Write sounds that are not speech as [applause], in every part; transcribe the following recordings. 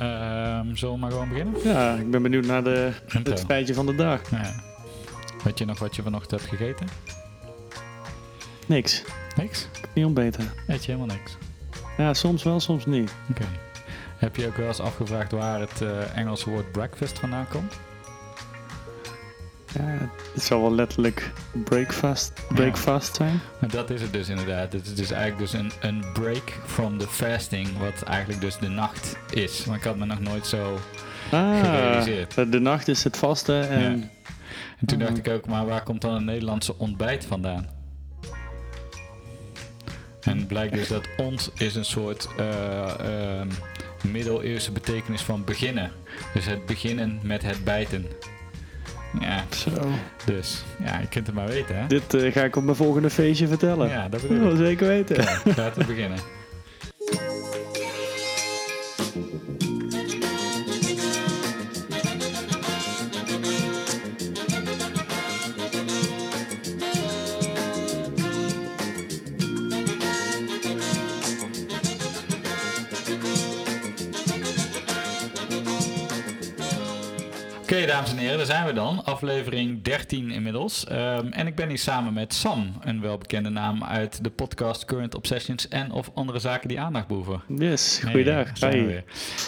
Ehm zullen we maar gewoon beginnen? Ja, ik ben benieuwd naar de, Intro. het feitje van de dag. Ja. Weet je nog wat je vanochtend hebt gegeten? Niks. Niks? Niet ontbeten. Eet je helemaal niks? Ja, soms wel, soms niet. Oké. Heb je ook wel eens afgevraagd waar het eh, Engelse woord breakfast vandaan komt? Ja, het zal wel letterlijk breakfast, breakfast zijn. Dat is het dus inderdaad. Het is dus eigenlijk dus een, een break from the fasting, wat eigenlijk dus de nacht is. Maar ik had me nog nooit zo... Ah, Gerealiseerd. de nacht is het vaste en... En toen Oh. dacht ik ook, maar waar komt dan het Nederlandse ontbijt vandaan? En het blijkt dus dat ons is een soort eh, ehm, middeleeuwse betekenis van beginnen. Dus het beginnen met het bijten. Ja, Zo. dus ja, je kunt het maar weten, hè? Dit eh, ga ik op mijn volgende feestje vertellen. Ja, dat Dat bedoel wil ik. zeker weten. Ja, laten we beginnen. Oké, dames en heren, daar zijn we dan. Aflevering 13 inmiddels. Ehm, en ik ben hier samen met Sam, een welbekende naam uit de podcast Current Obsessions en of andere zaken die aandacht behoeven. Yes, Hey, goeiedag. we weer.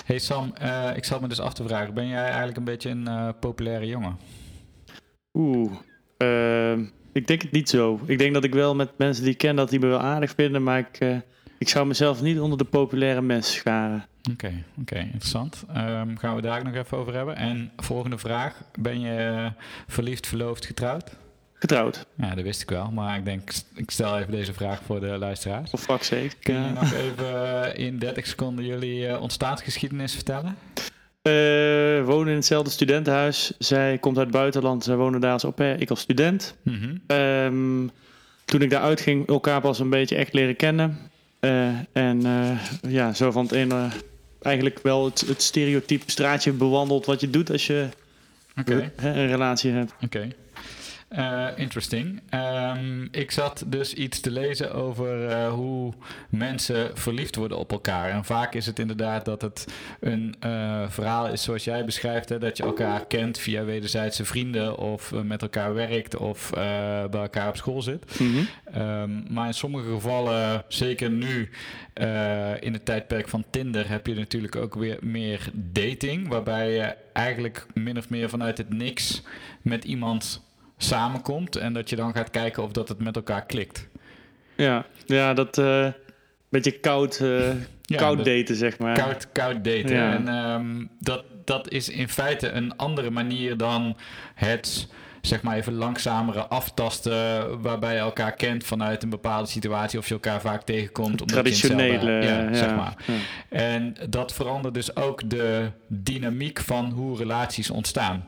Hey Sam, eh, ik zat me dus af te vragen, ben jij eigenlijk een beetje een eh, populaire jongen? Oeh, ehm, ik denk het niet zo. Ik denk dat ik wel met mensen die ik ken, dat die me wel aardig vinden, maar ik, eh, ik zou mezelf niet onder de populaire mensen scharen. Oké, oké, interessant. Ehm, gaan we daar ook nog even over hebben. En volgende vraag, ben je verliefd, verloofd, getrouwd? Getrouwd, Ja, dat wist ik wel, maar ik denk, ik stel even deze vraag voor de luisteraars. of fuck zeker. Kun je Ja. nog even eh, in 30 seconden jullie eh, ontstaansgeschiedenis vertellen? We wonen in hetzelfde studentenhuis. Zij komt uit het buitenland, zij wonen daar als pair, ik als student. Mhm. Ehm, toen ik daar uitging, elkaar pas een beetje echt leren kennen. Eh, en eh, ja, zo van het ene eigenlijk wel het, het stereotype straatje bewandeld wat je doet als je een relatie hebt. oké. Eh, interesting. Ehm, ik zat dus iets te lezen over eh, hoe mensen verliefd worden op elkaar. En vaak is het inderdaad dat het een eh, verhaal is zoals jij beschrijft, hè, dat je elkaar kent via wederzijdse vrienden of met elkaar werkt of bij elkaar op school zit. Mhm. Ehm, maar in sommige gevallen, zeker nu in het tijdperk van Tinder, heb je natuurlijk ook weer meer dating. Waarbij je eigenlijk min of meer vanuit het niks met iemand samenkomt. En dat je dan gaat kijken of dat het met elkaar klikt. Ja, ja dat eh beetje koud, eh, [laughs] Ja, koud dat- daten, zeg maar. Koud, koud daten. Ja. En ehm, dat, dat is in feite een andere manier dan het zeg maar even langzamere aftasten waarbij je elkaar kent vanuit een bepaalde situatie of je elkaar vaak tegenkomt. Traditionele, ja, ja, zeg maar. ja. En dat verandert dus ook de dynamiek van hoe relaties ontstaan.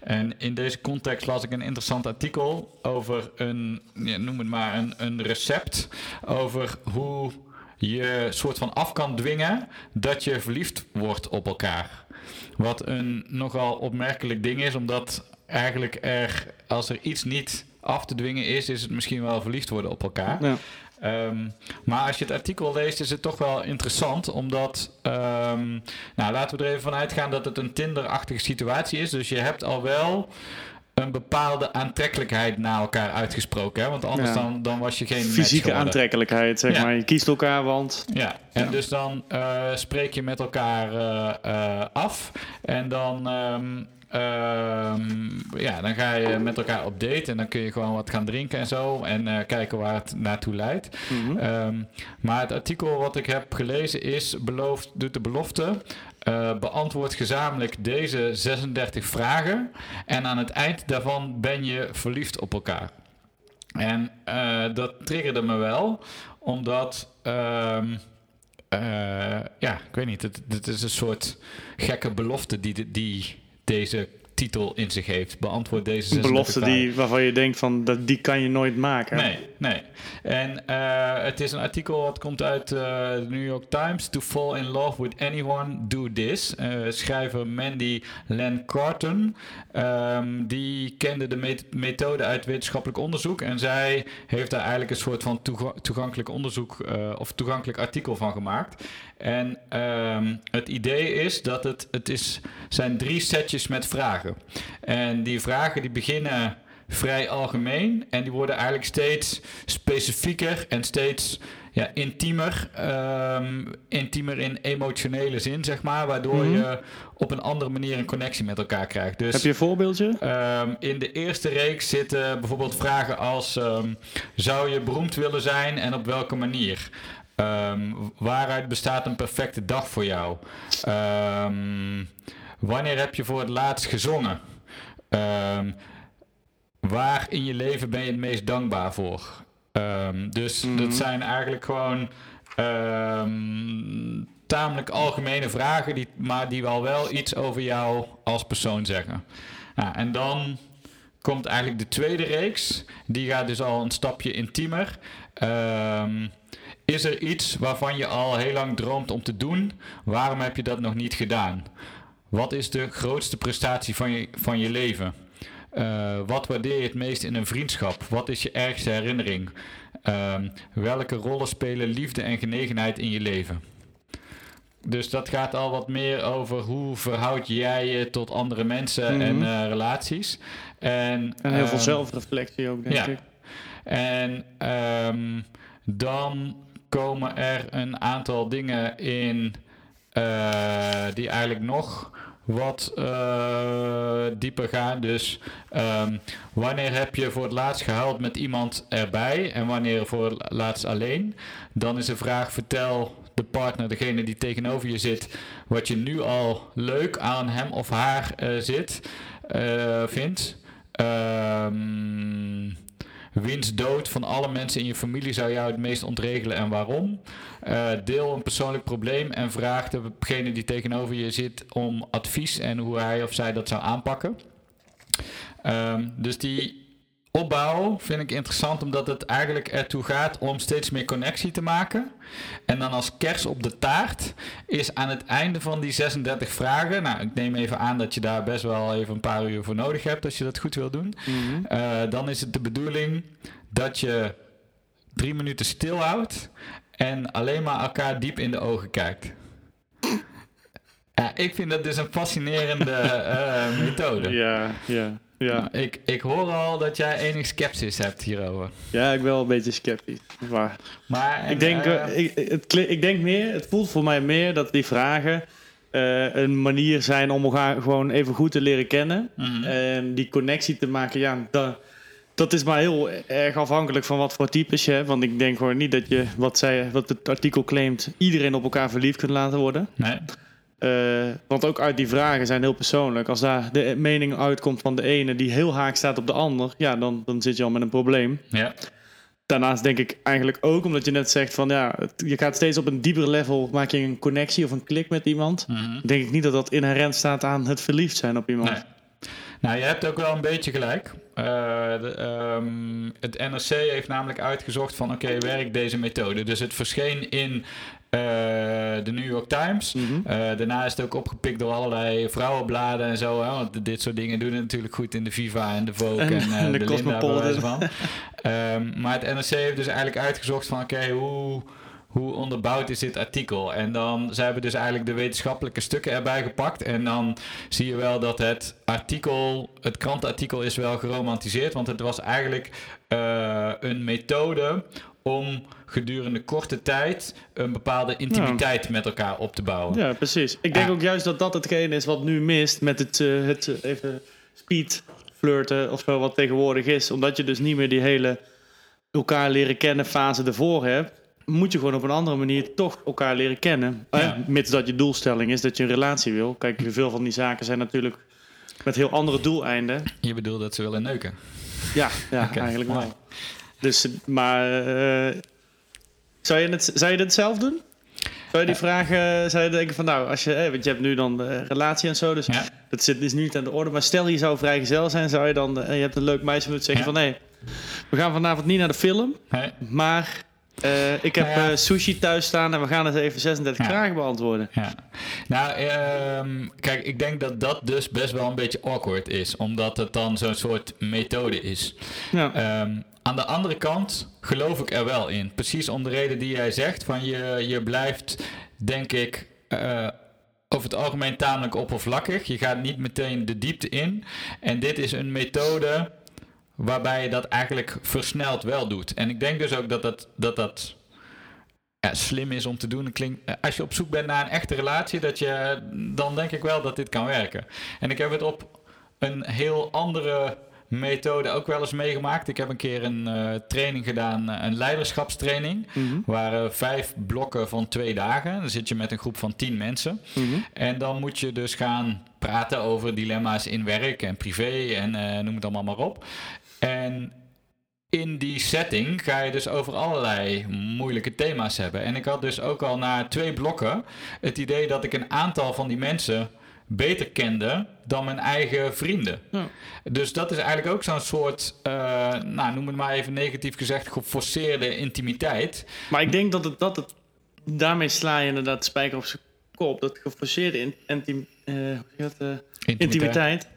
En in deze context las ik een interessant artikel over een, ja, noem het maar, een, een recept over hoe je soort van af kan dwingen dat je verliefd wordt op elkaar. Wat een nogal opmerkelijk ding is, omdat eigenlijk er, als er iets niet af te dwingen is, is het misschien wel verliefd worden op elkaar. Ja. Ehm, maar als je het artikel leest, is het toch wel interessant, omdat, ehm, nou laten we er even van uitgaan dat het een Tinder-achtige situatie is. Dus je hebt al wel een bepaalde aantrekkelijkheid naar elkaar uitgesproken, hè? want anders Ja. dan, dan was je geen Fysieke aantrekkelijkheid, zeg Ja. maar. Je kiest elkaar, want... Ja, en Ja. dus dan eh, spreek je met elkaar eh, eh, af. En dan, ehm, ja, dan ga je met elkaar op date. En dan kun je gewoon wat gaan drinken en zo. En eh, kijken waar het naartoe leidt. Mhm. Ehm, maar het artikel wat ik heb gelezen is, belooft, doet de belofte. eh, beantwoord gezamenlijk deze 36 vragen. En aan het eind daarvan ben je verliefd op elkaar. En eh, dat triggerde me wel, omdat. ehm, eh, ja, ik weet niet. Het, het is een soort gekke belofte die, die deze titel in zich heeft. Beantwoord deze Een 36 belofte die, waarvan je denkt van, dat, die kan je nooit maken. Nee, nee. En eh, het is een artikel wat komt uit eh, de New York Times. To fall in love with anyone, do this. Eh, schrijver Mandy Len Carton. ehm, die kende de met- methode uit wetenschappelijk onderzoek. En zij heeft daar eigenlijk een soort van toega- toegankelijk onderzoek of toegankelijk artikel van gemaakt. En ehm, het idee is dat het, het is, zijn drie setjes met vragen. En die vragen die beginnen vrij algemeen en die worden eigenlijk steeds specifieker en steeds ja, intiemer. ehm, intiemer in emotionele zin, zeg maar. Waardoor Mhm. je op een andere manier een connectie met elkaar krijgt. Dus Heb je een voorbeeldje? Ehm, in de eerste reeks zitten bijvoorbeeld vragen als: zou je beroemd willen zijn en op welke manier? Ehm, waaruit bestaat een perfecte dag voor jou? Ehm, wanneer heb je voor het laatst gezongen? Ehm, waar in je leven ben je het meest dankbaar voor? Dus Mhm. dat zijn eigenlijk gewoon tamelijk algemene vragen, die, maar die wel wel iets over jou als persoon zeggen. Nou, en dan komt eigenlijk de tweede reeks. Die gaat dus al een stapje intiemer. Ehm, is er iets waarvan je al heel lang droomt om te doen? Waarom heb je dat nog niet gedaan? Wat is de grootste prestatie van je, van je leven? Eh, wat waardeer je het meest in een vriendschap? Wat is je ergste herinnering? Ehm, welke rollen spelen liefde en genegenheid in je leven? Dus dat gaat al wat meer over hoe verhoud jij je tot andere mensen en Mhm. eh, relaties. En, En heel veel ehm, zelfreflectie ook, denk ja. ik. en ehm, dan komen er een aantal dingen in eh, die eigenlijk nog wat eh, dieper gaan. Dus ehm, wanneer heb je voor het laatst gehuild met iemand erbij en wanneer voor het laatst alleen? Dan is de vraag: vertel de partner, degene die tegenover je zit, wat je nu al leuk aan hem of haar eh, zit, vindt. Ehm Wiens dood van alle mensen in je familie zou jou het meest ontregelen en waarom? Eh, deel een persoonlijk probleem en vraag degene die tegenover je zit om advies en hoe hij of zij dat zou aanpakken. Ehm, dus die opbouw vind ik interessant omdat het eigenlijk ertoe gaat om steeds meer connectie te maken. En dan als kers op de taart is aan het einde van die 36 vragen. Nou, ik neem even aan dat je daar best wel even een paar uur voor nodig hebt als je dat goed wil doen. Mhm. Eh, dan is het de bedoeling dat je drie minuten stilhoudt en alleen maar elkaar diep in de ogen kijkt. Ja, ik vind dat dus een fascinerende eh, methode. Ja, ja, ja. Ik, ik hoor al dat jij enig sceptisch hebt hierover. Ja, ik ben wel een beetje sceptisch. Maar Maar en, ik, denk, eh, eh, ik, het, ik denk meer, het voelt voor mij meer dat die vragen eh, een manier zijn om elkaar gewoon even goed te leren kennen. mhm. En die connectie te maken, ja, dat, dat is maar heel erg afhankelijk van wat voor types je hebt. Want ik denk gewoon niet dat je, wat, zij, wat het artikel claimt, iedereen op elkaar verliefd kunt laten worden. nee. Eh, want ook uit die vragen zijn heel persoonlijk. Als daar de mening uitkomt van de ene die heel haak staat op de ander, ja, dan, dan zit je al met een probleem. Ja. Daarnaast denk ik eigenlijk ook, omdat je net zegt van ja, je gaat steeds op een dieper level, maak je een connectie of een klik met iemand. mhm. Denk ik niet dat dat inherent staat aan het verliefd zijn op iemand. Nee. Nou, je hebt ook wel een beetje gelijk. Eh, de, ehm, het NRC heeft namelijk uitgezocht van... oké, werkt deze methode? Dus het verscheen in eh, de New York Times. Mhm. Eh, daarna is het ook opgepikt door allerlei vrouwenbladen en zo. Hè, want dit soort dingen doen het natuurlijk goed in de Viva en de Vogue En- en, en [laughs] de de, Linda van. Ehm, maar het NRC heeft dus eigenlijk uitgezocht van... oké, hoe, hoe onderbouwd is dit artikel? En dan zij hebben dus eigenlijk de wetenschappelijke stukken erbij gepakt. En dan zie je wel dat het artikel, het krantenartikel is wel geromantiseerd. Want het was eigenlijk eh, een methode om gedurende korte tijd een bepaalde intimiteit met elkaar op te bouwen. Ja, precies. Ik denk ook juist dat dat hetgeen is wat nu mist met het, eh, het eh, even speed flirten of zo wat tegenwoordig is. Omdat je dus niet meer die hele elkaar leren kennen fase ervoor hebt. Moet je gewoon op een andere manier toch elkaar leren kennen. Ja. Eh, mits dat je doelstelling is dat je een relatie wil. Kijk, veel van die zaken zijn natuurlijk met heel andere doeleinden. Je bedoelt dat ze willen neuken. Ja, ja [laughs] eigenlijk wel. Dus, maar eh, zou, je het, zou je dit zelf doen? Zou je die vragen, zou je denken van nou, als je, eh, want je hebt nu dan de relatie en zo, dus Ja. dat zit, is nu niet aan de orde. Maar stel je zou vrijgezel zijn, zou je dan, eh, je hebt een leuk meisje moeten zeggen Ja. van nee, we gaan vanavond niet naar de film, maar eh, ik heb Nou ja. eh, sushi thuis staan en we gaan eens even 36 Ja. vragen beantwoorden. Ja. Nou, ehm, kijk, ik denk dat dat dus best wel een beetje awkward is, omdat het dan zo'n soort methode is. Ja. Ehm, aan de andere kant geloof ik er wel in. Precies om de reden die jij zegt, van je, je blijft, denk ik, eh, over het algemeen tamelijk oppervlakkig. Je gaat niet meteen de diepte in. En dit is een methode waarbij je dat eigenlijk versneld wel doet. En ik denk dus ook dat dat, dat, dat ja, slim is om te doen. Klinkt, eh, als je op zoek bent naar een echte relatie, dat je, dan denk ik wel dat dit kan werken. En ik heb het op een heel andere methode ook wel eens meegemaakt. Ik heb een keer een eh, training gedaan, eh, een leiderschapstraining. Mhm. waren vijf blokken van twee dagen. Dan zit je met een groep van tien mensen. Mhm. En dan moet je dus gaan praten over dilemma's in werk en privé en noem het allemaal maar op. En in die setting ga je dus over allerlei moeilijke thema's hebben. En ik had dus ook al na twee blokken het idee dat ik een aantal van die mensen beter kende dan mijn eigen vrienden. Ja. Dus dat is eigenlijk ook zo'n soort, eh, nou noem het maar even negatief gezegd, geforceerde intimiteit. Maar ik denk dat het, dat het... Daarmee sla je inderdaad de spijker op zijn kop. Dat geforceerde in, intim, eh, eh, intimiteit.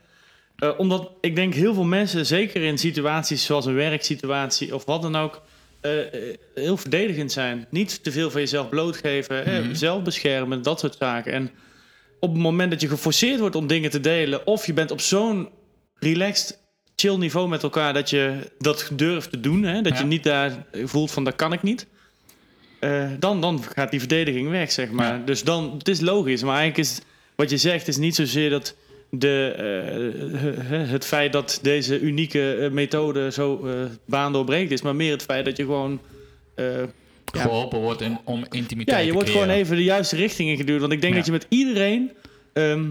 Eh, omdat ik denk heel veel mensen, zeker in situaties zoals een werksituatie of wat dan ook, eh, eh, heel verdedigend zijn. Niet te veel van jezelf blootgeven, eh, Mhm. zelf beschermen, dat soort zaken. En op het moment dat je geforceerd wordt om dingen te delen, of je bent op zo'n relaxed, chill niveau met elkaar dat je dat durft te doen, hè, dat Ja. je niet daar voelt van dat kan ik niet. dan, dan gaat die verdediging weg, zeg maar. Ja. Dus dan, het is logisch, maar eigenlijk is wat je zegt, is niet zozeer dat de, eh, het feit dat deze unieke eh, methode zo eh baan doorbreekt is, maar meer het feit dat je gewoon. eh, Ja. Geholpen wordt in, om intimiteit ja, je te wordt gewoon even de juiste richting ingeduwd. Want ik denk Ja. dat je met iedereen ehm,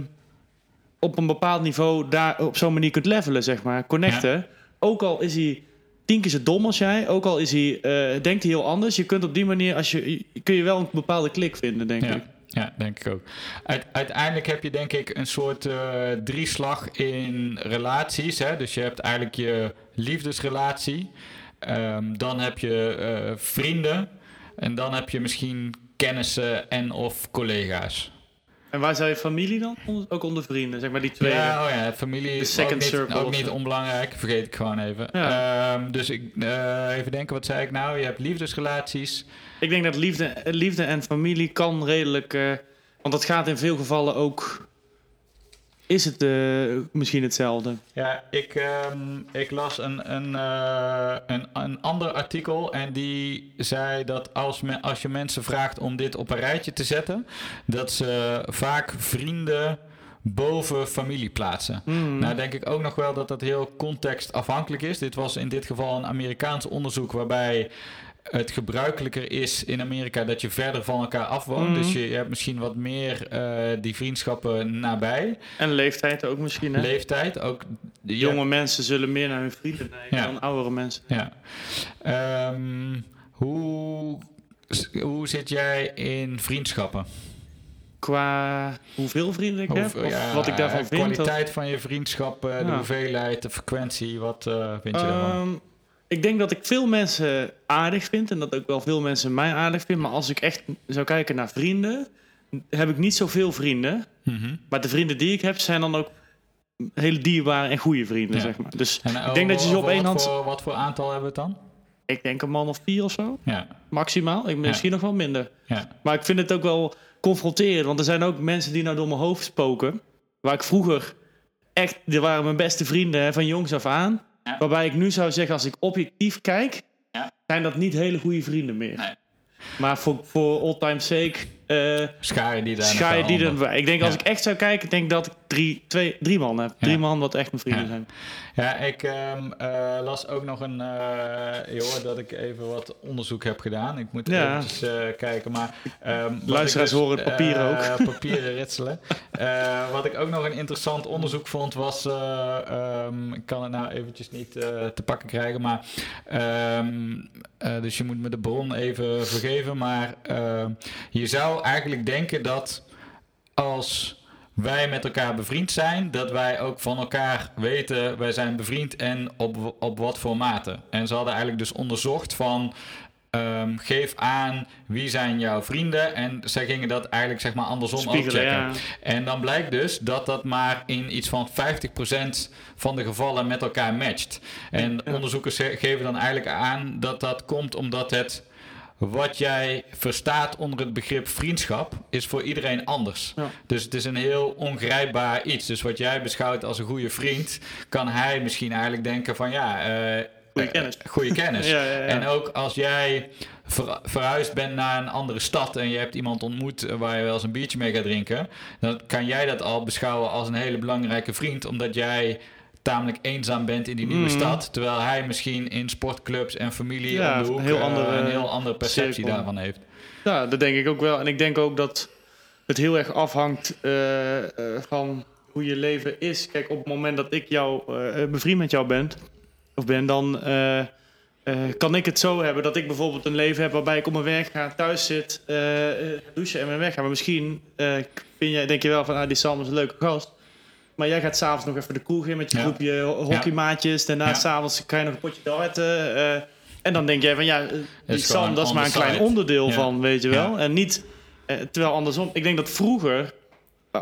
op een bepaald niveau daar op zo'n manier kunt levelen, zeg maar. Connecten. Ook al is hij tien keer zo dom als jij, ook al is hij, eh, denkt hij heel anders. Je kunt op die manier, als je, kun je wel een bepaalde klik vinden, denk ik. Ja, denk ik ook. Uite- uiteindelijk heb je denk ik een soort eh, drieslag in relaties. Hè? Dus je hebt eigenlijk je liefdesrelatie. Ehm, dan heb je eh, vrienden. En dan heb je misschien kennissen en of collega's. En waar zou je familie dan? Ook onder vrienden, zeg maar die twee. Ja, oh ja, familie is second ook niet, ook niet onbelangrijk. Vergeet ik gewoon even. Ja. Ehm, dus ik, eh, even denken, wat zei ik nou? Je hebt liefdesrelaties. Ik denk dat liefde, liefde en familie kan redelijk... eh, want dat gaat in veel gevallen ook... Is het eh, misschien hetzelfde? Ja, ik, ehm, ik las een, een, eh, een, een ander artikel en die zei dat als, als je mensen vraagt om dit op een rijtje te zetten, dat ze vaak vrienden boven familie plaatsen. Hmm. Nou denk ik ook nog wel dat dat heel contextafhankelijk is. Dit was in dit geval een Amerikaans onderzoek waarbij het gebruikelijker is in Amerika dat je verder van elkaar afwoont. Mhm. Dus je, je hebt misschien wat meer eh, die vriendschappen nabij. En leeftijd ook misschien, hè? Leeftijd, ook de Jonge mensen zullen meer naar hun vrienden neigen Ja. dan oudere mensen. Ja. Ehm, hoe, hoe zit jij in vriendschappen? Qua hoeveel vrienden ik heb, of ja, wat ik daarvan de vind. of- kwaliteit van je vriendschappen, de hoeveelheid, de frequentie, wat eh, vind je daarvan? Ik denk dat ik veel mensen aardig vind en dat ook wel veel mensen mij aardig vinden. Maar als ik echt zou kijken naar vrienden, heb ik niet zoveel vrienden. Mhm. Maar de vrienden die ik heb, zijn dan ook hele dierbare en goede vrienden, Ja. zeg maar. Dus En, eh, ik denk dat je ze op één hand... Voor, wat voor aantal hebben we het dan? Ik denk een man of vier of zo, Ja, maximaal. Ik, misschien nog wel minder. ja, Maar ik vind het ook wel confronterend. Want er zijn ook mensen die nou door mijn hoofd spoken. Waar ik vroeger echt... Die waren mijn beste vrienden hè, van jongs af aan. Ja. Waarbij ik nu zou zeggen, als ik objectief kijk... Zijn dat niet hele goede vrienden meer. Nee. Maar voor, voor all time sake... eh schaar je die daar die bij. Ik denk als ik echt zou kijken, denk ik dat ik drie, twee, drie man heb. Drie man wat echt mijn vrienden zijn. Ja, ik ehm, eh, las ook nog een... je hoort dat ik even wat onderzoek heb gedaan. Ik moet eventjes eh, kijken, maar... wat Luisteraars dus, horen het papier ook. papieren [laughs] ritselen. Wat ik ook nog een interessant onderzoek vond was... eh, ehm, ik kan het nou eventjes niet te pakken krijgen, maar... dus je moet me de bron even vergeven, maar... je zou eigenlijk denken dat als wij met elkaar bevriend zijn, dat wij ook van elkaar weten, wij zijn bevriend en op, op wat voor mate. En ze hadden eigenlijk dus onderzocht van ehm, geef aan wie zijn jouw vrienden. En zij gingen dat eigenlijk zeg maar andersom Spiegelen, checken. ja. En dan blijkt dus dat dat maar in iets van 50% van de gevallen met elkaar matcht. En Ja. onderzoekers ge- geven dan eigenlijk aan dat dat komt omdat het wat jij verstaat onder het begrip vriendschap is voor iedereen anders. Ja. Dus het is een heel ongrijpbaar iets. Dus wat jij beschouwt als een goede vriend, kan hij misschien eigenlijk denken van ja. eh, Goeie eh, kennis. goede kennis. [laughs] Ja, ja, ja. En ook als jij ver- verhuisd bent naar een andere stad en je hebt iemand ontmoet waar je wel eens een biertje mee gaat drinken, dan kan jij dat al beschouwen als een hele belangrijke vriend, omdat jij tamelijk eenzaam bent in die nieuwe Mhm. stad, terwijl hij misschien in sportclubs en familie Ja, om de hoek een heel eh, andere een heel andere perceptie cirkel. daarvan heeft. Ja, dat denk ik ook wel. En ik denk ook dat het heel erg afhangt eh, eh, van hoe je leven is. Kijk, op het moment dat ik jou, eh, bevriend met jou ben, of ben, dan kan ik het zo hebben dat ik bijvoorbeeld een leven heb waarbij ik op mijn werk ga, thuis zit, douchen en mijn weg ga. Maar misschien vind jij, denk je wel van, ah, die Sam is een leuke gast. Maar jij gaat s'avonds nog even de kroeg in met je groepje ho- hockeymaatjes. Daarna Ja. s'avonds ga je nog een potje darten. eh, en dan denk jij van, ja, eh, die Sam, dat is maar een klein side. onderdeel van, weet je wel. En niet, eh, terwijl andersom. Ik denk dat vroeger,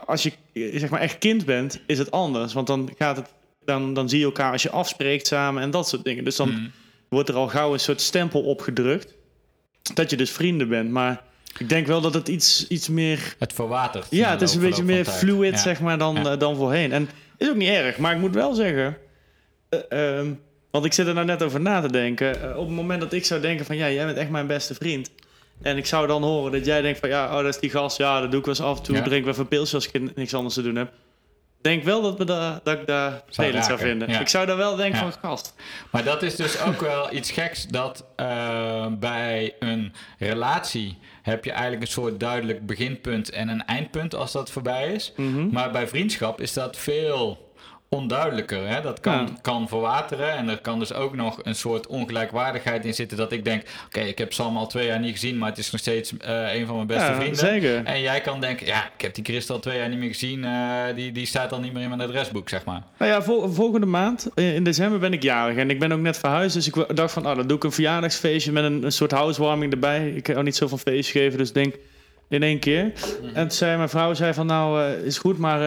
als je zeg maar echt kind bent, is het anders. Want dan gaat het, dan, dan zie je elkaar als je afspreekt samen en dat soort dingen. Dus dan Mhm. wordt er al gauw een soort stempel opgedrukt. Dat je dus vrienden bent. Maar ik denk wel dat het iets, iets meer Het verwatert. ja, het is een beetje meer fluid, Ja. zeg maar, dan, Ja. eh, dan voorheen. En is ook niet erg, maar ik moet wel zeggen... eh, ehm, want ik zit er nou net over na te denken. Eh, op het moment dat ik zou denken van... Ja, jij bent echt mijn beste vriend. En ik zou dan horen dat jij denkt van... Ja, oh, dat is die gast. Ja, dat doe ik wel eens af en toe. Ja. Drink we even pilsjes als ik niks anders te doen heb. Denk wel dat, we dat ik daar vervelend zou vinden. ja. Ik zou daar wel denken Ja. van... Gast. Maar dat is dus ook wel iets geks dat eh, bij een relatie heb je eigenlijk een soort duidelijk beginpunt en een eindpunt als dat voorbij is. Mhm. Maar bij vriendschap is dat veel onduidelijker. Hè? Dat kan, Ja. kan verwateren en er kan dus ook nog een soort ongelijkwaardigheid in zitten dat ik denk, oké, ik heb Sam al twee jaar niet gezien, maar het is nog steeds eh, een van mijn beste Ja, vrienden. zeker. En jij kan denken, ja, ik heb die Christel al twee jaar niet meer gezien, eh, die, die staat al niet meer in mijn adresboek, zeg maar. Nou ja, vol- volgende maand, eh, in december, ben ik jarig. En ik ben ook net verhuisd. Dus ik dacht van, oh, dan doe ik een verjaardagsfeestje met een, een soort housewarming erbij. Ik kan niet zo van feestjes geven, dus denk in één keer. Mhm. En toen zei mijn vrouw, zei van, nou, is goed, maar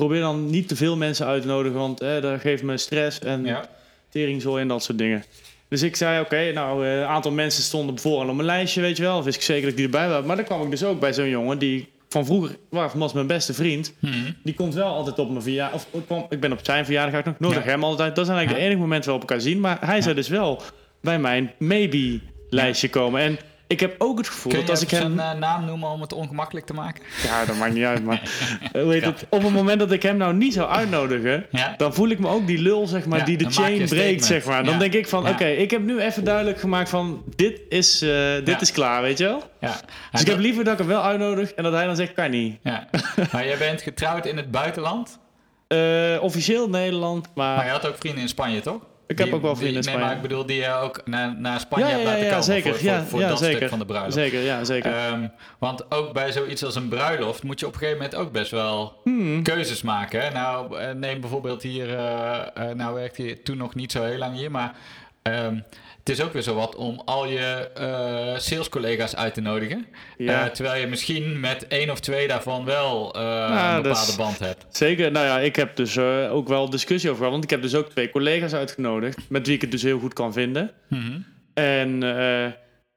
probeer dan niet te veel mensen uit te nodigen. Want eh, dat geeft me stress en Ja. teringzooi en dat soort dingen. Dus ik zei, oké, nou, eh, een aantal mensen stonden vooraan op mijn lijstje, weet je wel. Of wist ik zeker dat ik die erbij was. Maar dan kwam ik dus ook bij zo'n jongen die van vroeger was mijn beste vriend. Mhm. Die komt wel altijd op mijn verjaardag. Of ik kwam- ik ben op zijn verjaardag ook nog. Nodig Ja. hem altijd. Dat zijn eigenlijk Ja. de enige momenten waarop we elkaar zien. Maar hij zou dus wel bij mijn maybe-lijstje komen. En ik heb ook het gevoel Kun je dat als ik hem... zijn eh, naam noemen om het ongemakkelijk te maken? Ja, dat maakt niet uit. Maar [laughs] eh, hoe heet het? op het moment dat ik hem nou niet zou uitnodigen... Ja. dan voel ik me ook die lul, zeg maar, Ja, die de chain breekt, zeg maar. Dan Ja. denk ik van, Ja. oké, ik heb nu even duidelijk gemaakt van... dit is, eh, dit Ja. is klaar, weet je wel? Ja. Dus ik heb liever dat ik hem wel uitnodig... en dat hij dan zegt, kan niet. ja. maar jij bent getrouwd in het buitenland. [laughs] Eh, officieel Nederland, maar... Maar je had ook vrienden in Spanje, toch? Ik heb Die- ook wel vrienden in Nee, maar ik bedoel, die je ook naar, naar Spanje Ja, hebt ja, laten ja, komen. zeker. Voor, voor, voor dat zeker. stuk van de bruiloft. Zeker, ja, zeker. Ehm, want ook bij zoiets als een bruiloft moet je op een gegeven moment ook best wel Hmm. keuzes maken. Hè? Nou, eh, neem bijvoorbeeld hier, eh, eh, nou werkte je toen nog niet zo heel lang hier, maar ehm, het is ook weer zo wat om al je eh salescollega's uit te nodigen. Ja. Eh, terwijl je misschien met één of twee daarvan wel eh, een dat bepaalde band hebt. Zeker. Nou ja, ik heb dus ook wel discussie over gehad. Want ik heb dus ook twee collega's uitgenodigd. Met wie ik het dus heel goed kan vinden. Mhm. En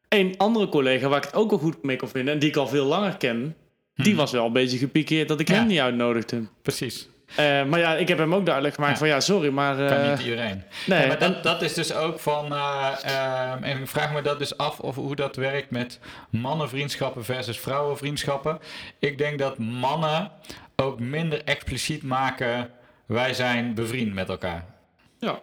een andere collega waar ik het ook wel goed mee kon vinden. En die ik al veel langer ken. Die Mhm. was wel een beetje gepikeerd dat ik Ja. hem niet uitnodigde. Precies. Eh, maar ja, ik heb hem ook duidelijk gemaakt Ja. van ja, sorry, maar... Kan eh, niet iedereen. nee, Ja, maar en- dat, dat is dus ook van. eh, ehm, en ik vraag me dat dus af of hoe dat werkt met mannenvriendschappen versus vrouwenvriendschappen. Ik denk dat mannen ook minder expliciet maken. Wij zijn bevriend met elkaar. Ja,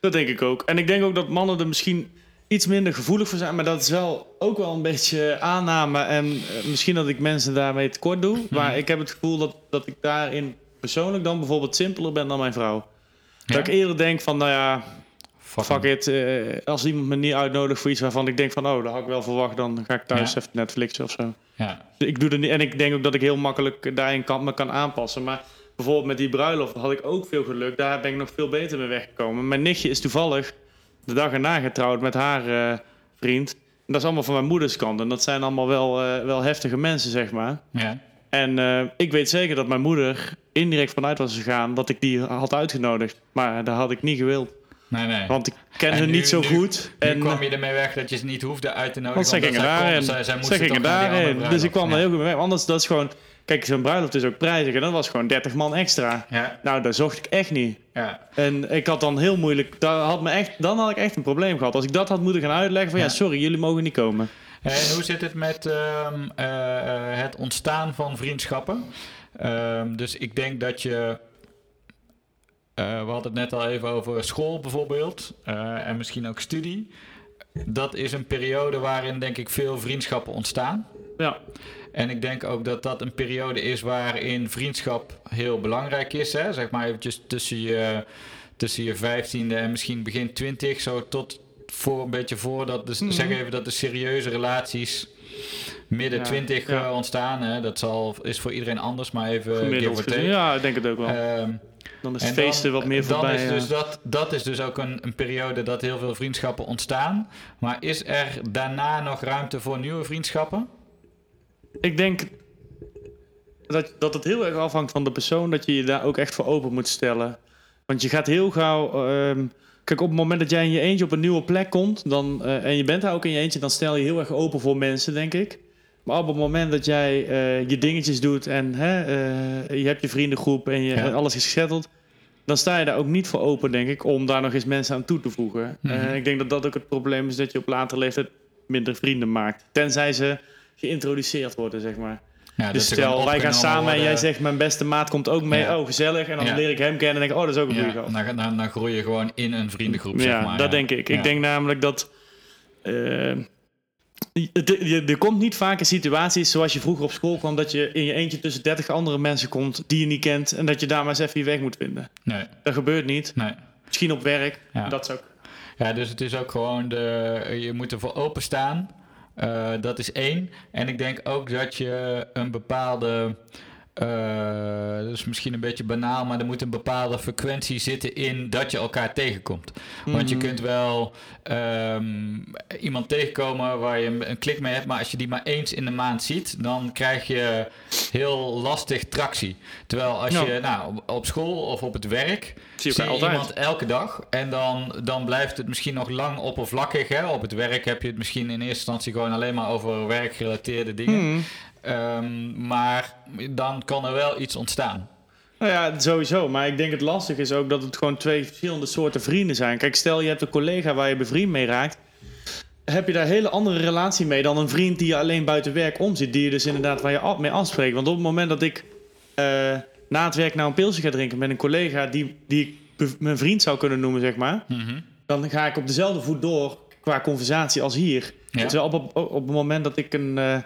dat denk ik ook. En ik denk ook dat mannen er misschien iets minder gevoelig voor zijn. Maar dat is wel ook wel een beetje aanname. En misschien dat ik mensen daarmee tekort doe. Maar ik heb het gevoel dat, dat ik daarin persoonlijk dan bijvoorbeeld simpeler ben dan mijn vrouw. Ja? Dat ik eerder denk van, nou ja, Fuck it. eh, als iemand me niet uitnodigt voor iets waarvan ik denk van, oh, dat had ik wel verwacht. Dan ga ik thuis Ja. even Netflixen of zo. Ja. Dus ik doe er niet, en ik denk ook dat ik heel makkelijk daarin kan, me kan aanpassen. Maar bijvoorbeeld met die bruiloft had ik ook veel geluk. Daar ben ik nog veel beter mee weggekomen. Mijn nichtje is toevallig de dag erna getrouwd met haar eh, vriend. Dat is allemaal van mijn moeders kant. En dat zijn allemaal wel, eh, wel heftige mensen, zeg maar. Ja. En eh, ik weet zeker dat mijn moeder indirect vanuit was gegaan dat ik die had uitgenodigd. Maar dat had ik niet gewild. Nee, nee. Want ik ken nu- niet zo nu- goed. Nu en, kwam je ermee weg dat je ze niet hoefde uit te nodigen. want zij gingen daarin. zij, zij Zij moesten gingen daarin. Dus ik kwam ja. er heel goed mee. Anders dat is gewoon... Kijk, zo'n bruiloft is ook prijzig. En dat was gewoon 30 man extra. Ja, Nou, dat zocht ik echt niet. ja. En ik had dan heel moeilijk... Daar had me echt, dan had ik echt een probleem gehad. Als ik dat had moeten gaan uitleggen van... Ja. sorry, jullie mogen niet komen. En hoe zit het met ehm, eh, eh, het ontstaan van vriendschappen? Ehm, dus ik denk dat je. eh, we hadden het net al even over school bijvoorbeeld. eh, en misschien ook studie. Dat is een periode waarin, denk ik, veel vriendschappen ontstaan. Ja. En ik denk ook dat dat een periode is waarin vriendschap heel belangrijk is. Hè? Zeg maar eventjes tussen je, tussen je vijftiende en misschien begin twintig. Zo tot voor een beetje voordat, de, Mhm. zeg even dat de serieuze relaties midden Ja, twintig ja. eh, ontstaan. Hè? Dat zal, is voor iedereen anders, maar even Gemiddeld gezien. Ja, ik denk het ook wel. Ehm, dan is en feesten wat meer dan voorbij. Is dus dat, dat is dus ook een, een periode dat heel veel vriendschappen ontstaan. Maar is er daarna nog ruimte voor nieuwe vriendschappen? Ik denk dat, dat het heel erg afhangt van de persoon, dat je je daar ook echt voor open moet stellen. Want je gaat heel gauw. ehm, kijk, op het moment dat jij in je eentje op een nieuwe plek komt, dan, eh, en je bent daar ook in je eentje, dan stel je heel erg open voor mensen, denk ik. Maar op het moment dat jij eh, je dingetjes doet en hè, eh, je hebt je vriendengroep en je, Ja. alles is gezetteld, dan sta je daar ook niet voor open, denk ik, om daar nog eens mensen aan toe te voegen. Mhm. Ik denk dat dat ook het probleem is dat je op latere leeftijd minder vrienden maakt. Tenzij ze geïntroduceerd worden, zeg maar. Ja, Dus stel, wij gaan samen en jij zegt mijn beste maat komt ook mee. Ja. Oh, gezellig. En dan Ja. leer ik hem kennen en denk ik, oh, dat is ook een goede gast. dan, dan, dan groei je gewoon in een vriendengroep, Ja, zeg maar. dat denk ik. Ik denk namelijk dat... eh, er komt niet vaak in situaties zoals je vroeger op school kwam... dat je in je eentje tussen 30 andere mensen komt die je niet kent... en dat je daar maar eens even je weg moet vinden. Nee, Dat gebeurt niet. nee. Misschien op werk. Dat is ook... Ja, dus het is ook gewoon de. Je moet ervoor openstaan. Eh dat is één. En ik denk ook dat je een bepaalde. eh, dat is misschien een beetje banaal, maar er moet een bepaalde frequentie zitten in dat je elkaar tegenkomt. Want je Mhm. kunt wel ehm, iemand tegenkomen waar je een- klik mee hebt, maar als je die maar eens in de maand ziet, dan krijg je heel lastig tractie. Terwijl als Ja. je nou, op school of op het werk Zie je zie je elkaar altijd. iemand elke dag en dan, dan blijft het misschien nog lang oppervlakkig. Hè? Op het werk heb je het misschien in eerste instantie gewoon alleen maar over werkgerelateerde dingen. Mhm. Ehm, maar dan kan er wel iets ontstaan. Nou ja, sowieso. Maar ik denk het lastig is ook dat het gewoon twee verschillende soorten vrienden zijn. Kijk, stel je hebt een collega waar je bevriend mee raakt. Heb je daar een hele andere relatie mee dan een vriend die je alleen buiten werk omzit. Die je dus inderdaad waar je mee afspreekt. Want op het moment dat ik eh, na het werk nou een pilsje ga drinken met een collega die, die ik mijn vriend zou kunnen noemen, zeg maar. Mhm. Dan ga ik op dezelfde voet door qua conversatie als hier. Ja. Terwijl op, op, op het moment dat ik een, eh,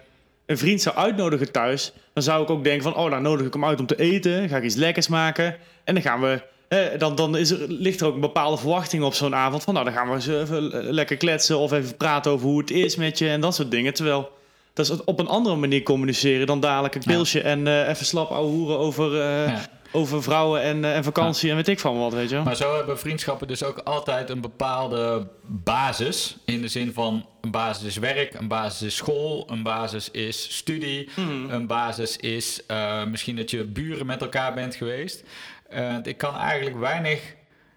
een vriend zou uitnodigen thuis, dan zou ik ook denken van, oh, dan nodig ik hem uit om te eten, ga ik iets lekkers maken en dan gaan we, eh, dan, dan is er, ligt er ook een bepaalde verwachting op zo'n avond van, nou, dan gaan we eens even lekker kletsen of even praten over hoe het is met je en dat soort dingen. Terwijl dat is het op een andere manier communiceren dan dadelijk een Ja. pilsje en eh, even slap ouwe hoeren over, eh, Ja. over vrouwen en, eh, en vakantie en weet ik van wat, weet je wel. Maar zo hebben vriendschappen dus ook altijd een bepaalde basis. In de zin van een basis is werk, een basis is school, een basis is studie, Mhm. een basis is misschien dat je buren met elkaar bent geweest. Ik kan eigenlijk weinig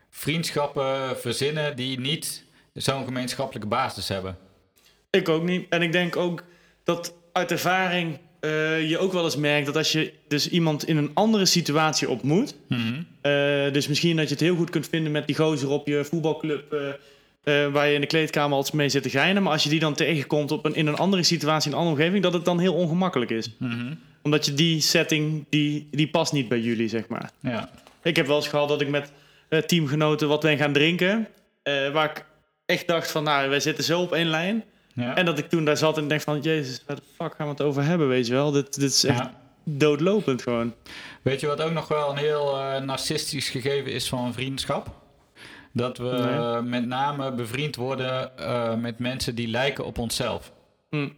vriendschappen verzinnen die niet zo'n gemeenschappelijke basis hebben. Ik ook niet. En ik denk ook dat uit ervaring eh, je ook wel eens merkt dat als je dus iemand in een andere situatie ontmoet. Mhm. eh, dus misschien dat je het heel goed kunt vinden met die gozer op je voetbalclub. eh, waar je in de kleedkamer altijd mee zit te geinen. Maar als je die dan tegenkomt op een, in een andere situatie, in een andere omgeving, dat het dan heel ongemakkelijk is. Mhm. Omdat je die setting, die, die past niet bij jullie, zeg maar. Ja. Ik heb wel eens gehad dat ik met teamgenoten wat ben gaan drinken. waar ik echt dacht van, nou, wij zitten zo op één lijn. Ja. En dat ik toen daar zat en denk van... Jezus, waar de fuck gaan we het over hebben, weet je wel? Dit, dit is echt Ja. doodlopend gewoon. Weet je wat ook nog wel een heel eh, narcistisch gegeven is van een vriendschap? Dat we Nee. met name bevriend worden eh, met mensen die lijken op onszelf. Hm.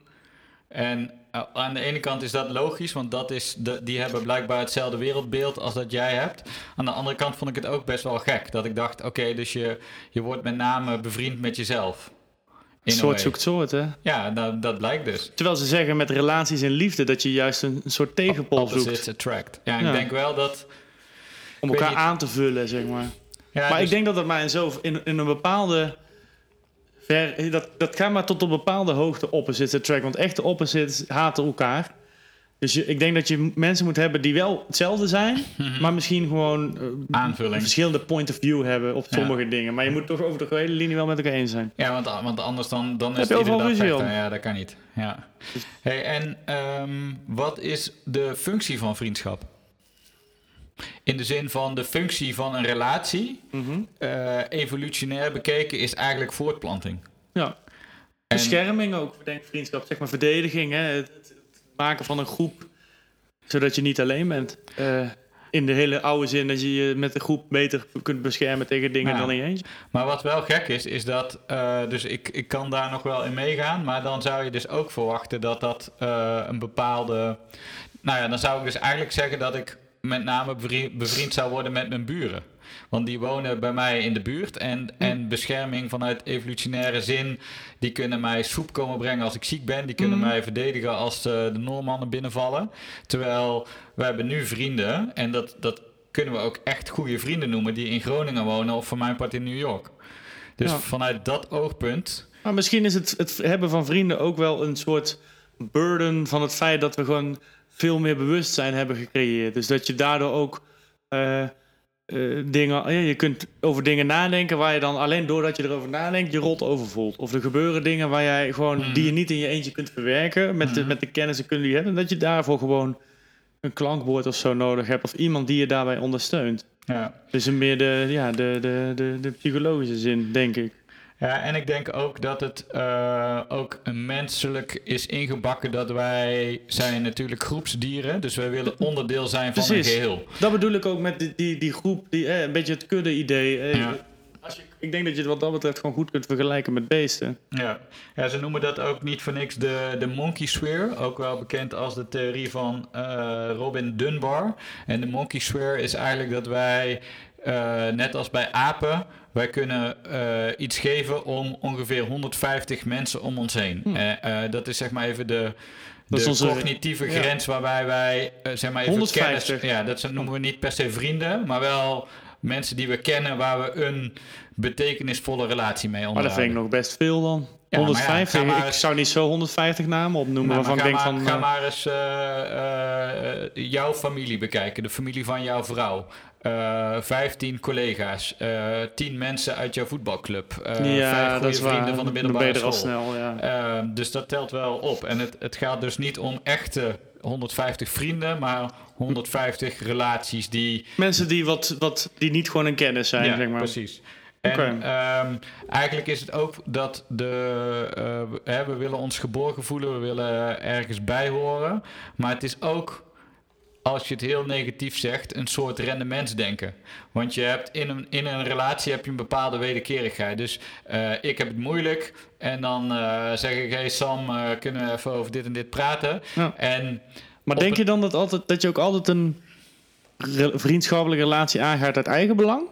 En eh, aan de ene kant is dat logisch, want dat is de, die hebben blijkbaar hetzelfde wereldbeeld als dat jij hebt. Aan de andere kant vond ik het ook best wel gek. Dat ik dacht, oké, dus je, je wordt met name bevriend met jezelf. In a Soort way. zoekt soort, hè? Ja, dat, dat blijkt dus. Terwijl ze zeggen met relaties en liefde dat je juist een, een soort tegenpol zoekt. Opposites attract. Ja, ik denk wel dat... Om elkaar aan te vullen, zeg maar. Ja, maar dus- ik denk dat dat maar in, zo, in, in een bepaalde... Ver, dat, dat gaat maar tot op een bepaalde hoogte opposites attract. Want echte opposites haten elkaar. Dus je, ik denk dat je mensen moet hebben die wel hetzelfde zijn... [laughs] maar misschien gewoon eh, Aanvulling. verschillende point of view hebben op Ja. sommige dingen. Maar je moet toch over de hele linie wel met elkaar eens zijn. Ja, want, want anders dan, dan is het iedere dag? Ja, dat kan niet. Ja. Hey, en ehm, wat is de functie van vriendschap? In de zin van de functie van een relatie, eh, evolutionair bekeken, is eigenlijk voortplanting. Ja. Bescherming ook, ik denk vriendschap, zeg maar verdediging. Hè? Het maken van een groep, zodat je niet alleen bent. Eh, in de hele oude zin dat je je met de groep beter kunt beschermen tegen dingen Ja. dan in je eentje. Maar wat wel gek is, is dat, eh, dus ik, ik kan daar nog wel in meegaan, maar dan zou je dus ook verwachten dat dat eh, een bepaalde, nou ja, dan zou ik dus eigenlijk zeggen dat ik met name bevri- bevriend zou worden met mijn buren. Want die wonen bij mij in de buurt en, en bescherming vanuit evolutionaire zin, die kunnen mij soep komen brengen als ik ziek ben, die kunnen Mhm. mij verdedigen als eh, de Noormannen binnenvallen. Terwijl we hebben nu vrienden en dat, dat kunnen we ook echt goede vrienden noemen die in Groningen wonen of voor mijn part in New York. Dus Ja. vanuit dat oogpunt. Maar misschien is het, het hebben van vrienden ook wel een soort burden van het feit dat we gewoon veel meer bewustzijn hebben gecreëerd. Dus dat je daardoor ook eh, eh, dingen, ja, je kunt over dingen nadenken waar je dan alleen doordat je erover nadenkt, je rot over voelt. Of er gebeuren dingen waar jij gewoon, Mhm. die je niet in je eentje kunt verwerken met, de, Mhm. met de kennis en kunde die je hebt. En dat je daarvoor gewoon een klankwoord of zo nodig hebt. Of iemand die je daarbij ondersteunt. Ja. Dus een meer de, ja, de, de, de, de psychologische zin, denk ik. Ja, en ik denk ook dat het eh, ook menselijk is ingebakken dat wij zijn natuurlijk groepsdieren. Dus wij willen onderdeel zijn van Precies. een geheel. Dat bedoel ik ook met die, die, die groep, die, eh, een beetje het kudde-idee. Eh, Ja. als je, ik denk dat je het wat dat betreft gewoon goed kunt vergelijken met beesten. Ja. ja, ze noemen dat ook niet voor niks de, de monkey sphere. Ook wel bekend als de theorie van eh, Robin Dunbar. En de monkey sphere is eigenlijk dat wij, eh, net als bij apen, wij kunnen eh, iets geven om ongeveer 150 mensen om ons heen. Hm. Eh, dat is zeg maar even de, de onze- cognitieve ja. grens waarbij wij zeg maar even 150. kennis... Ja, dat noemen we niet per se vrienden, maar wel mensen die we kennen waar we een betekenisvolle relatie mee Maar onderhouden. dat vind ik nog best veel dan. Ja, maar ja, 150, ga maar ik zou niet zo 150 namen opnoemen Nou, maar waarvan ik ga, denk maar, van... ga maar eens jouw familie bekijken. De familie van jouw vrouw. Eh 15 collega's. eh 10 mensen uit jouw voetbalclub. ja, vijf goede waar. vrienden van de middelbare school. snel, ja. Dus dat telt wel op. En het, het gaat dus niet om echte 150 vrienden, maar 150 relaties die Mensen die, wat, wat, die niet gewoon een kennis zijn, ja, zeg maar. precies. En ehm, eigenlijk is het ook dat de, we- hè, we willen ons geborgen voelen, we willen ergens bij horen. Maar het is ook, als je het heel negatief zegt, een soort rendementsdenken. Want je hebt in een, in een relatie heb je een bepaalde wederkerigheid. Dus eh, ik heb het moeilijk en dan eh, zeg ik, hey Sam, eh, kunnen we even over dit en dit praten? Ja. En Maar denk je dan dat, altijd, dat je ook altijd een re- vriendschappelijke relatie aangaat uit eigen belang?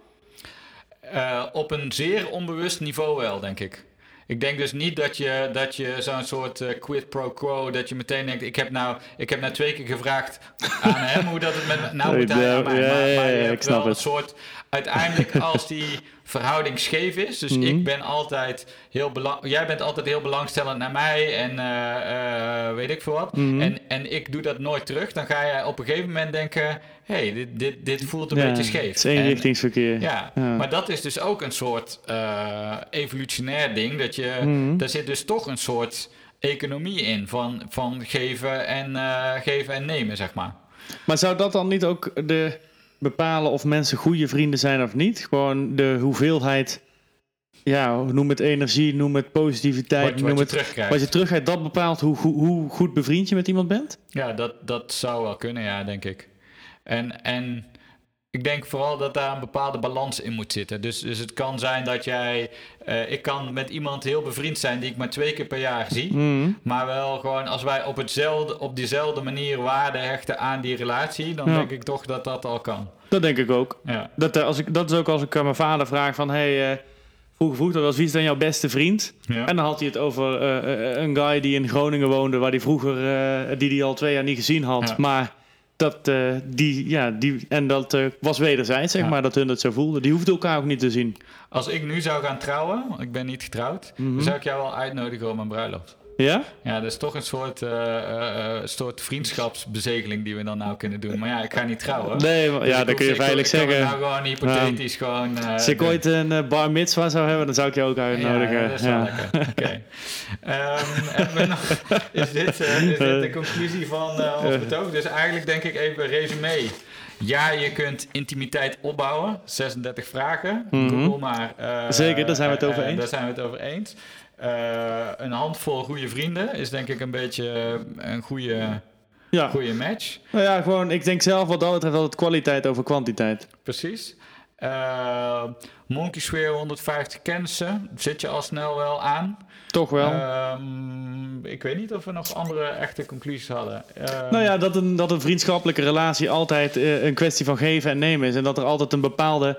Op een zeer onbewust niveau wel, denk ik. Ik denk dus niet dat je, dat je zo'n soort eh, quid pro quo, dat je meteen denkt, ik heb nou, ik heb nou twee keer gevraagd aan hem hoe dat het met me, nou moet hij aan mij. Ja, Maar, maar je hebt wel een soort, uiteindelijk als die verhouding scheef is, dus Mhm. ik ben altijd heel belang, jij bent altijd heel belangstellend naar mij en eh, eh, weet ik veel wat. Mhm. En, en ik doe dat nooit terug, dan ga je op een gegeven moment denken, hey, dit, dit, dit voelt een Ja, beetje scheef. Het is En- eenrichtingsverkeer. ja, Ja. maar dat is dus ook een soort eh, evolutionair ding. Dat je, Mhm. Daar zit dus toch een soort economie in van, van geven, en, eh, geven en nemen, zeg maar. Maar zou dat dan niet ook de bepalen of mensen goede vrienden zijn of niet? Gewoon de hoeveelheid, ja, noem het energie, noem het positiviteit, Wat, wat noem je het terugkrijgt. wat je teruggaat, dat bepaalt hoe, hoe, hoe goed bevriend je met iemand bent? Ja, dat, dat zou wel kunnen, ja, denk ik. En, en ik denk vooral dat daar een bepaalde balans in moet zitten. Dus, dus het kan zijn dat jij... eh, ik kan met iemand heel bevriend zijn die ik maar twee keer per jaar zie. Mhm. Maar wel gewoon als wij op, hetzelfde, op diezelfde manier waarde hechten aan die relatie... dan Ja. denk ik toch dat dat al kan. Dat denk ik ook. Ja. Dat, eh, als ik, dat is ook als ik aan mijn vader vraag van... Hey, eh, vroeger vroeg, dat was wie is dan jouw beste vriend? Ja. En dan had hij het over een guy die in Groningen woonde, waar hij vroeger, die hij al twee jaar niet gezien had. Ja. Maar dat, eh, die, ja, die, en dat eh, was wederzijds, zeg Ja. maar, dat hun het zo voelden. Die hoefden elkaar ook niet te zien. Als ik nu zou gaan trouwen, want ik ben niet getrouwd, Mhm. dan zou ik jou wel uitnodigen op mijn bruiloft. Ja? Ja, dat is toch een soort, eh, eh, soort vriendschapsbezegeling die we dan nou kunnen doen. Maar ja, ik ga niet trouwen. Nee, maar- Dus ja, ik dat kun je ik- veilig ik zeggen. nou gewoon hypothetisch gewoon... eh, Als ik ooit een bar mitzwa zou hebben, dan zou ik je ook uitnodigen. Ja, dat is wel lekker. Oké. Ehm, hebben we nog- [laughs] is, dit, is dit de conclusie van ons betoog? Dus eigenlijk denk ik even resume. Ja, je kunt intimiteit opbouwen. 36 vragen. Mhm. Google maar. Zeker, daar zijn we het over eens. Daar zijn we het over eens. Eh, een handvol goede vrienden is denk ik een beetje eh, een goede, Ja. goede match. Nou ja, gewoon, ik denk zelf wat dat betreft altijd kwaliteit over kwantiteit. Precies. Eh Monkey Swear 150 kennissen. Zit je al snel wel aan. Toch wel. Ehm, ik weet niet of we nog andere echte conclusies hadden. Ehm, Nou ja, dat een, dat een vriendschappelijke relatie altijd een kwestie van geven en nemen is. En dat er altijd een bepaalde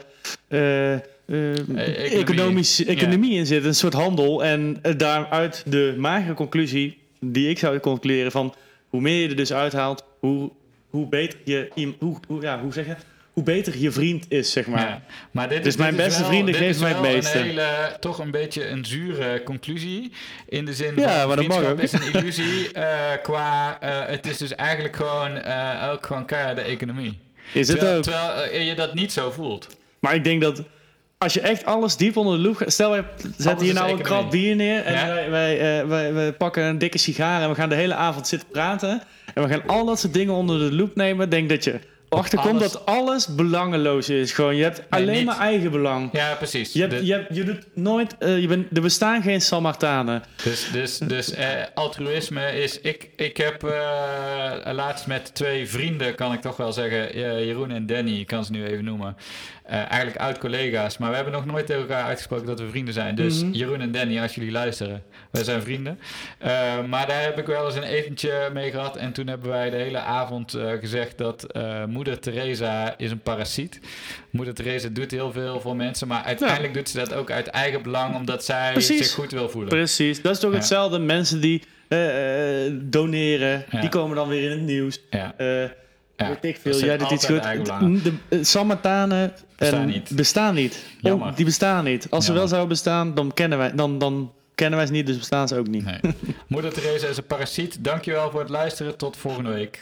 eh, eh, economische economie in zit. Een soort handel. En eh, daaruit de magere conclusie die ik zou concluderen van... hoe meer je er dus uithaalt, hoe, hoe beter je... Hoe, hoe, ja, hoe zeg je? Hoe beter je vriend is, zeg maar. ja. maar dit Dus is, mijn is beste wel- vrienden geven mij het meeste. Een hele, toch een beetje een zure conclusie. In de zin Ja, van maar dat mag ook. is een illusie. eh, qua, het is dus eigenlijk gewoon ook gewoon keiharde economie. Is het terwijl, ook. terwijl je dat niet zo voelt. Maar ik denk dat als je echt alles diep onder de loep gaat... Stel, we zetten hier nou een krat bier neer... en Ja. wij, wij, eh, wij, wij pakken een dikke sigaar... en we gaan de hele avond zitten praten... en we gaan al dat soort dingen onder de loep nemen... Denk dat je achterkomt alles- dat alles belangeloos is. Gewoon, je hebt alleen niet. maar eigen belang. Ja, precies. Je, hebt, De- je, hebt, je doet nooit... eh, je bent, er bestaan geen Samartanen. Dus, dus, dus eh, altruïsme is. Ik, ik heb eh, laatst met twee vrienden, kan ik toch wel zeggen. Jeroen en Danny, ik kan ze nu even noemen. eigenlijk oud-collega's. Maar we hebben nog nooit tegen elkaar uitgesproken dat we vrienden zijn. Dus Mhm. Jeroen en Danny, als jullie luisteren, wij zijn vrienden. Maar daar heb ik wel eens een etentje mee gehad. En toen hebben wij de hele avond gezegd dat moeder Teresa is een parasiet. Moeder Teresa doet heel veel voor mensen. Maar uiteindelijk doet ze dat ook uit eigen belang, omdat zij Precies. zich goed wil voelen. Precies. Dat is toch Ja. hetzelfde. Mensen die eh, eh, doneren... Ja. die komen dan weer in het nieuws. Ja. Eh, Ja, weet ik dat veel. Jij doet iets goed. De, Bestaan niet. Bestaan niet. Oh, die bestaan niet. Als ze wel zouden bestaan, dan kennen wij, dan, dan kennen wij ze niet, dus bestaan ze ook niet. Nee. Moeder Teresa is een parasiet. Dankjewel voor het luisteren. Tot volgende week.